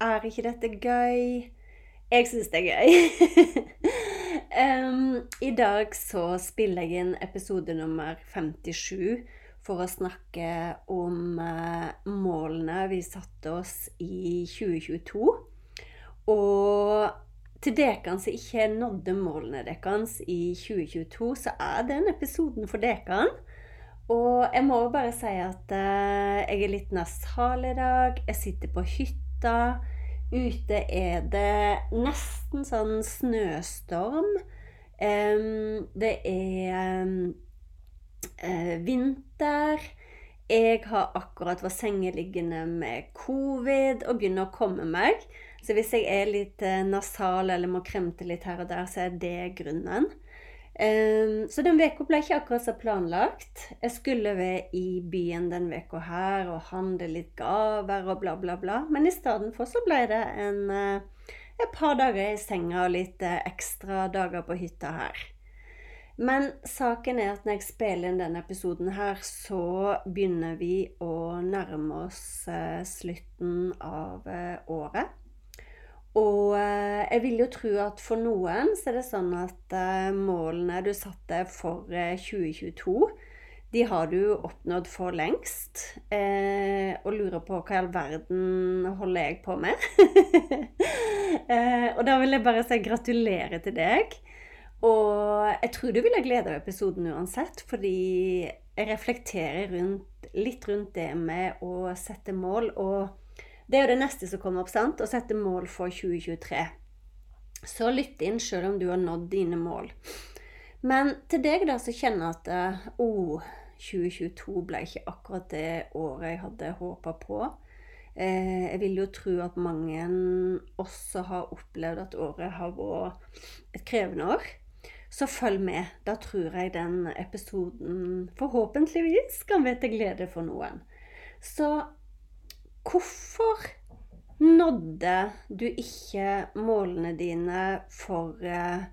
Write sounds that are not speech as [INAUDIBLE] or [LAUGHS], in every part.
er ikke dette gøy? Jeg syns det er gøy. [LAUGHS] um, I dag så spiller jeg inn episode nummer 57 for å snakke om uh, målene vi satte oss i 2022. Og til dere som ikke nådde målene deres i 2022, så er den episoden for dere. Og jeg må bare si at uh, jeg er litt nasal i dag. Jeg sitter på hytta hytta. Ute er det nesten sånn snøstorm. det er uh, vinter. Jeg har akkurat vært sengeliggende med covid og begynner å komme meg. Så hvis jeg er litt uh, nasal eller må kremte litt her og der, så er det grunnen. Så den uka ble ikke akkurat så planlagt. Jeg skulle være i byen den uka her og handle litt gaver og bla, bla, bla. Men i stedet for så ble det en, uh, et par dager i senga og litt uh, ekstra dager på hytta her. Men saken er at når jeg spiller inn denne episoden her, så begynner vi å nærme oss uh, slutten av året. Og eh, jeg vil jo tro at for noen så er det sånn at eh, målene du satte for 2022, eh, de har du oppnådd for lengst. Og lurer på hva i all verden holder jeg på med? [LAUGHS] og da vil jeg bare si gratulerer til deg. Og jeg tror du vil ha glede av episoden uansett, fordi jeg reflekterer rundt, litt rundt det med å sette mål. og det er jo det neste som kommer opp, sant? Å sette mål for 2023. Så lytt inn sjøl om du har nådd dine mål. Men til deg da som kjenner at oh, 2022 ble ikke akkurat det året jeg hadde håpa på. Eh, jeg vil jo tro at mange også har opplevd at året har vært et krevende år. Så følg med. Da tror jeg den episoden forhåpentligvis kan være til glede for noen. Så Hvorfor nådde du ikke målene dine for eh,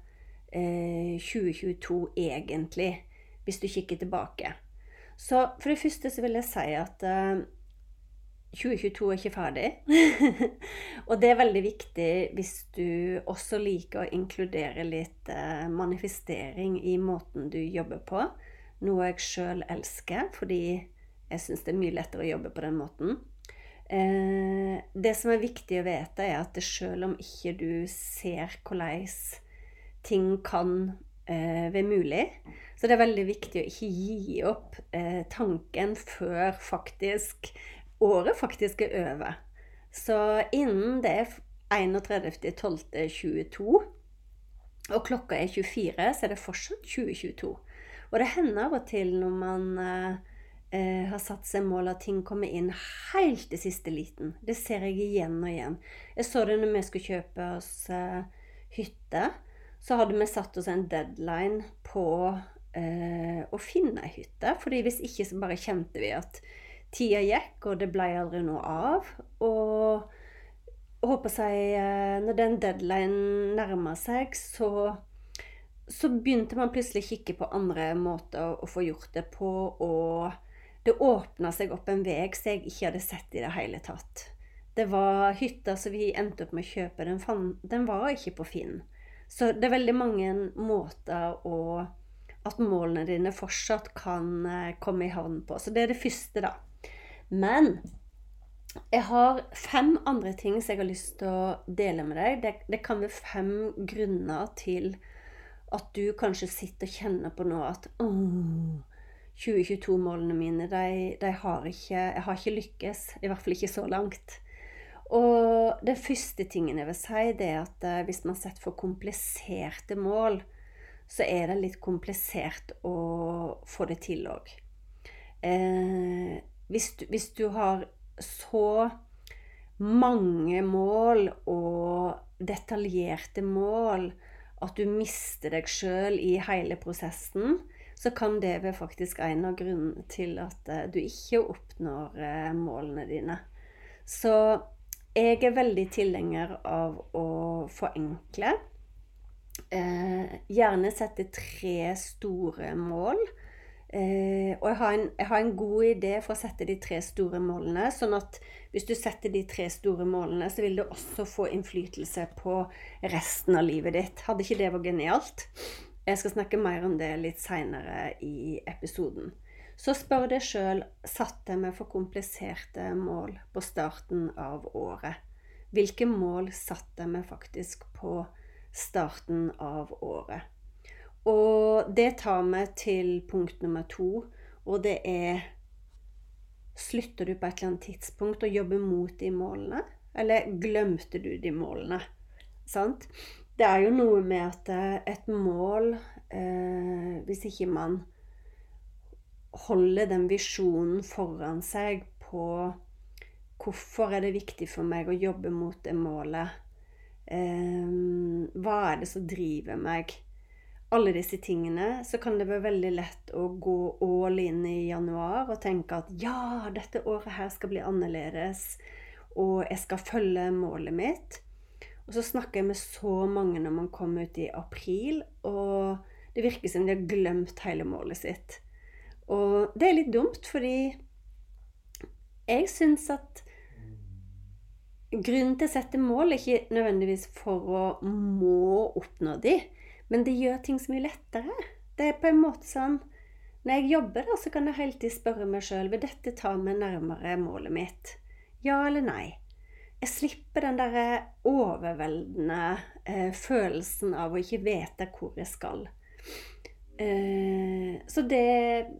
2022 egentlig, hvis du kikker tilbake? Så for det første så vil jeg si at eh, 2022 er ikke ferdig. [LAUGHS] og det er veldig viktig hvis du også liker å inkludere litt eh, manifestering i måten du jobber på. Noe jeg sjøl elsker, fordi jeg syns det er mye lettere å jobbe på den måten. Eh, det som er viktig å vite, er at selv om ikke du ser hvordan ting kan eh, være mulig, så det er veldig viktig å ikke gi opp eh, tanken før faktisk året faktisk er over. Så innen det er 31.12.22, og klokka er 24, så er det fortsatt 2022. Og det hender av og til når man eh, har satt seg mål at ting kommer inn helt til siste liten. Det ser jeg igjen og igjen. Jeg så det når vi skulle kjøpe oss eh, hytte. Så hadde vi satt oss en deadline på eh, å finne ei hytte. fordi hvis ikke så bare kjente vi at tida gikk, og det ble aldri noe av. Og håper seg, eh, når den deadline nærma seg, så så begynte man plutselig å kikke på andre måter å få gjort det på. Og det åpna seg opp en vei som jeg ikke hadde sett i det hele tatt. Det var hytta som vi endte opp med å kjøpe. Den, fann, den var ikke på Finn. Så det er veldig mange måter å At målene dine fortsatt kan eh, komme i havn på. Så det er det første, da. Men jeg har fem andre ting som jeg har lyst til å dele med deg. Det, det kan være fem grunner til at du kanskje sitter og kjenner på nå at 2022-målene mine, de, de, har ikke Jeg har ikke lykkes. I hvert fall ikke så langt. Og den første tingen jeg vil si, det er at eh, hvis man setter for kompliserte mål, så er det litt komplisert å få det til òg. Eh, hvis, hvis, du har så mange mål og detaljerte mål at du mister deg sjøl i hele prosessen, så kan det være faktisk en av grunnene til at eh, du ikke oppnår eh, målene dine. Så jeg er veldig tilhenger av å forenkle. Eh, gjerne sette tre store mål Eh, og jeg har, en, jeg har, en, god idé for å sette de tre store målene. Sånn at hvis du setter de tre store målene, så vil du også få innflytelse på resten av livet ditt. Hadde ikke det vært genialt? Jeg skal snakke mer om det litt seinere i episoden. Så spør deg sjøl satte jeg meg for kompliserte mål på starten av året. Hvilke mål satte jeg meg faktisk på starten av året? Og det tar meg til punkt nummer to, og det er Slutter du på et eller annet tidspunkt å jobbe mot de målene? Eller glemte du de målene? Sant? Det er jo noe med at eh, et mål eh, Hvis ikke man holder den visjonen foran seg på hvorfor er det viktig for meg å jobbe mot det målet? Eh, hva er det som driver meg? alle disse tingene, så kan det være veldig lett å gå all in i januar og tenke at ja, dette året her skal bli annerledes, og jeg skal følge målet mitt. Og så snakker jeg med så mange når man kommer ut i april, og det virker som de har glemt hele målet sitt. Og det er litt dumt, fordi jeg syns at grunnen til å sette mål er ikke nødvendigvis for å må oppnå de, men det gjør ting så mye lettere. Det er på en måte sånn Når jeg jobber, da, så kan jeg hele tiden spørre meg sjøl vil dette ta meg nærmere målet mitt. Ja eller nei? Jeg slipper den derre overveldende eh, følelsen av å ikke vite hvor jeg skal. Eh, så det,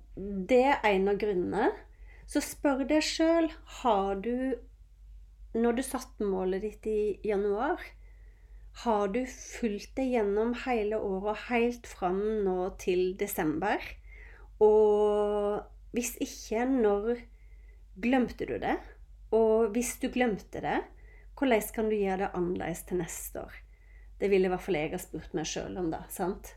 det er en av grunnene. Så spør deg sjøl har du Når du satte målet ditt i januar, har du fulgt det gjennom hele året, helt fram nå til desember? Og hvis ikke, når glemte du det? Og hvis du glemte det, hvordan kan du gjøre det annerledes til neste år? Det ville i hvert fall jeg ha spurt meg sjøl om, da. sant?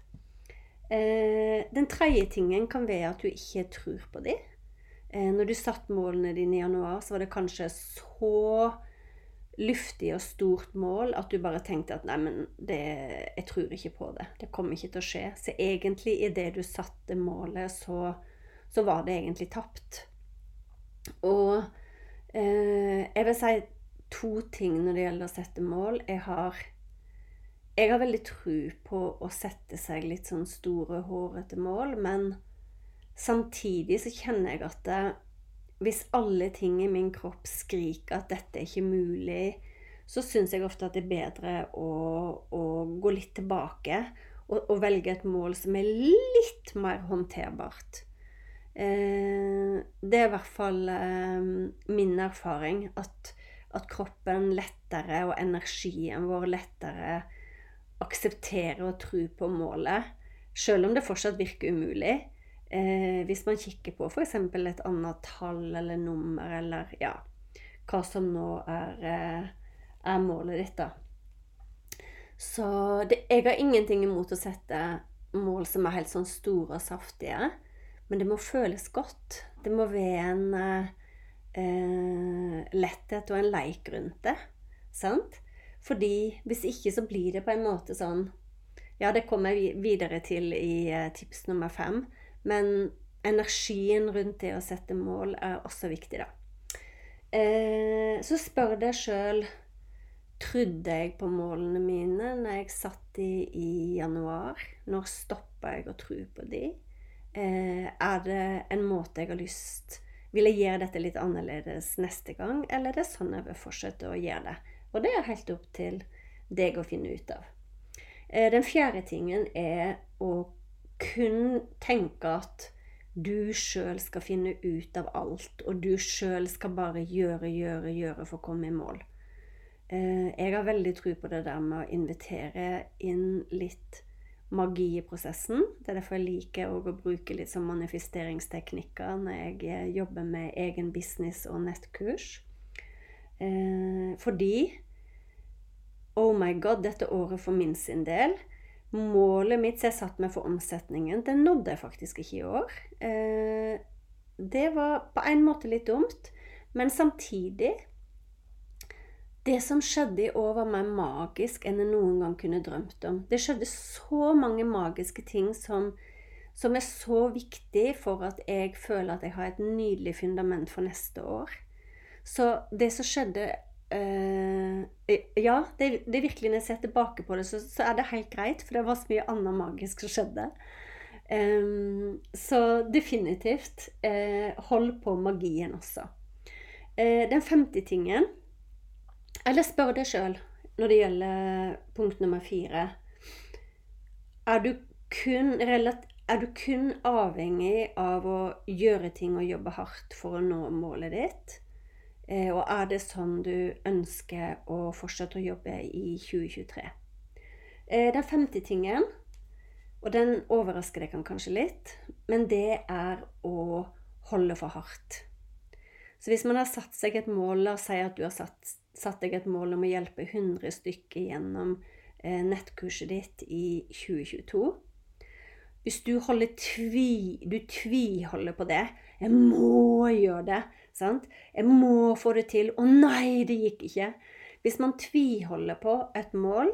Eh, den tredje tingen kan være at du ikke tror på dem. Eh, når du satte målene dine i januar, så var det kanskje så luftig og stort mål at du bare tenkte at nei, men det, jeg tror ikke på det. Det kommer ikke til å skje. Så egentlig i det du satte målet, så, så var det egentlig tapt. Og eh, jeg vil si to ting når det gjelder å sette mål. Jeg har, jeg har veldig tro på å sette seg litt sånn store, hårete mål, men samtidig så kjenner jeg at det, hvis alle ting i min kropp skriker at dette er ikke mulig, så syns jeg ofte at det er bedre å, å gå litt tilbake og, og, velge et mål som er litt mer håndterbart. Eh, det er i hvert fall eh, min erfaring at, at, kroppen lettere og energien vår lettere aksepterer og tror på målet, selv om det fortsatt virker umulig. Eh, hvis man kikker på f.eks. et annet tall eller nummer, eller ja, hva som nå er, eh, er målet ditt, da. Så det, jeg har ingenting imot å sette mål som er helt sånn store og saftige, men det må føles godt. Det må være en eh, letthet og en leik rundt det. Sant? Fordi hvis ikke så blir det på en måte sånn Ja, det kommer jeg videre til i eh, tips nummer fem. Men energien rundt det å sette mål er også viktig, da. Eh, så spør deg sjøl Trodde jeg på målene mine når jeg satt de i januar? Når stoppa jeg å tro på de? Eh, er det en måte jeg har lyst Vil jeg gjøre dette litt annerledes neste gang, eller er det sånn jeg vil fortsette å gjøre det? Og det er helt opp til deg å finne ut av. Eh, den fjerde tingen er å kun tenke at du sjøl skal finne ut av alt, og du sjøl skal bare gjøre, gjøre, gjøre for å komme i mål. Eh, jeg har veldig tro på det der med å invitere inn litt magi i prosessen. Det er derfor jeg liker å bruke litt sånn manifesteringsteknikker når jeg eh, jobber med egen business og nettkurs. Eh, fordi Oh my god, dette året for min sin del Målet mitt som jeg satte meg for omsetningen, det nådde jeg faktisk ikke i år. det var på en måte litt dumt, men samtidig det som skjedde i år, var mer magisk enn jeg noen gang kunne drømt om. Det skjedde så mange magiske ting som, som er så viktig for at jeg føler at jeg har et nydelig fundament for neste år. Så det som skjedde øh, Ja, det, det, virkelig når jeg ser tilbake på det, så, så, er det helt greit, for det var så mye annet magisk som skjedde. Um, så definitivt uh, hold på magien også. Uh, den femte tingen eller spør deg sjøl når det gjelder punkt nummer fire. Er du, kun, er du kun avhengig av å gjøre ting og jobbe hardt for å nå målet ditt? Eh, og er det sånn du ønsker å fortsette å jobbe i 2023? Eh, den femte tingen, og den overrasker deg kanskje litt, men det er å holde for hardt. Så hvis man har satt seg et mål, la oss si at du har satt satt, deg et mål om å hjelpe 100 stykker gjennom eh, nettkurset ditt i 2022. Hvis du holder tvi, du tviholder på det 'Jeg må gjøre det.' Sant? 'Jeg må få det til.' 'Å nei, det gikk ikke.' Hvis man tviholder på et mål,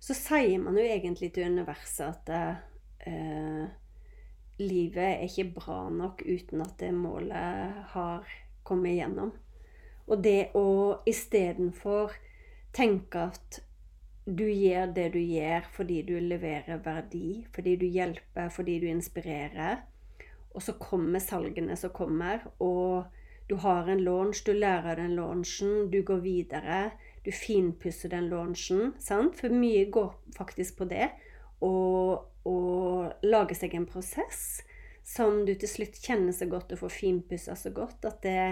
så sier man jo egentlig til universet at eh, livet er ikke bra nok uten at det målet har kommet igjennom. Og det å istedenfor tenke at du gjør det du gjør fordi du leverer verdi, fordi du hjelper, fordi du inspirerer. Og så kommer salgene som kommer, og du har en launch, du lærer den launchen, du går videre. Du finpusser den launchen. Sant? For mye går faktisk på det. og lage seg en prosess som du til slutt kjenner så godt og får finpussa så godt at det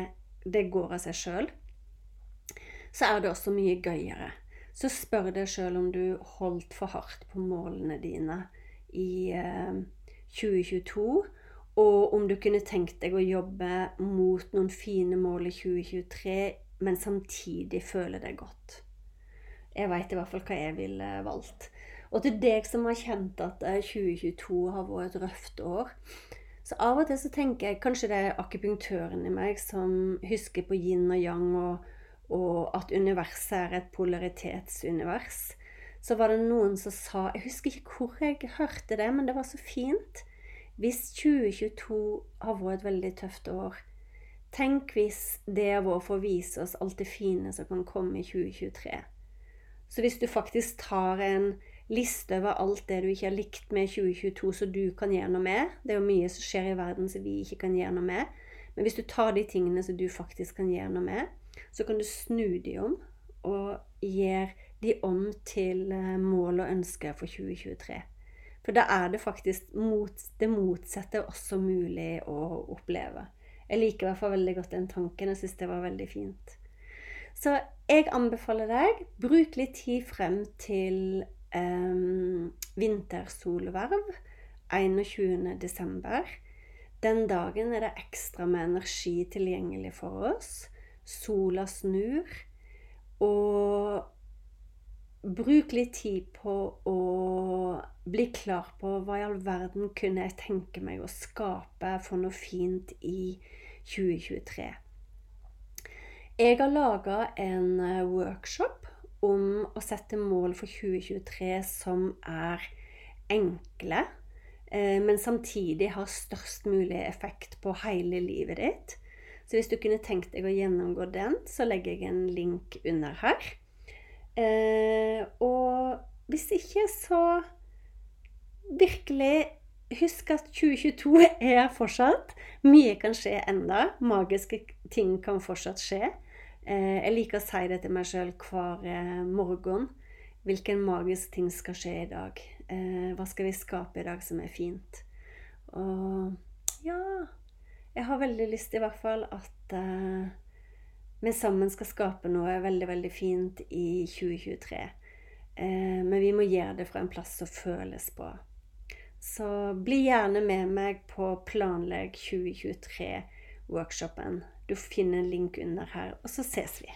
det går av seg sjøl, så er det også mye gøyere. Så spør deg sjøl om du holdt for hardt på målene dine i eh, 2022. Og om du kunne tenkt deg å jobbe mot noen fine mål i 2023, men samtidig føle deg godt. Jeg veit i hvert fall hva jeg ville valgt. Og til deg som har kjent at 2022 eh, har vært et røft år, så av og til så tenker jeg kanskje det er akupunktøren i meg som husker på yin og yang, og, og at universet er et polaritetsunivers. Så var det noen som sa Jeg husker ikke hvor jeg hørte det, men det var så fint. Hvis 2022 har vært et veldig tøft år, tenk hvis det er vår for å vise oss alt det fine som kan komme i 2023. Så hvis du faktisk tar en liste over alt det du ikke har likt med 2022, så du kan gjøre noe med. Det er jo mye som skjer i verden som vi ikke kan gjøre noe med. Men hvis du tar de tingene som du faktisk kan gjøre noe med, så kan du snu de om og gjøre de om til eh, mål og ønsker for 2023. For da er det faktisk mot, det motsatte også mulig å oppleve. Jeg liker i hvert fall veldig godt den tanken. Jeg syns det var veldig fint. Så jeg anbefaler deg bruk litt tid frem til um, vintersolverv 21.12. Den dagen er det ekstra med energi tilgjengelig for oss. Sola snur. Og bruk litt tid på å bli klar på hva i all verden kunne jeg tenke meg å skape for noe fint i 2023. Jeg har laga en eh, workshop om å sette mål for 2023 som er enkle, eh, men samtidig har størst mulig effekt på hele livet ditt. Så hvis du kunne tenkt deg å gjennomgå den, så legger jeg en link under her. Eh, og hvis ikke, så virkelig husk at 2022 er fortsatt. Mye kan skje enda. Magiske ting kan fortsatt skje. Eh, jeg liker å si det til meg sjøl hver eh, morgen. Hvilken magisk ting skal skje i dag? Eh, hva skal vi skape i dag som er fint? Og ja Jeg har veldig lyst i hvert fall at uh, vi sammen skal skape noe veldig, veldig fint i 2023. Uh, men vi må gjøre det fra en plass som føles bra. Så bli gjerne med meg på Planlegg 2023-workshopen. Du finner en link under her, og så ses vi.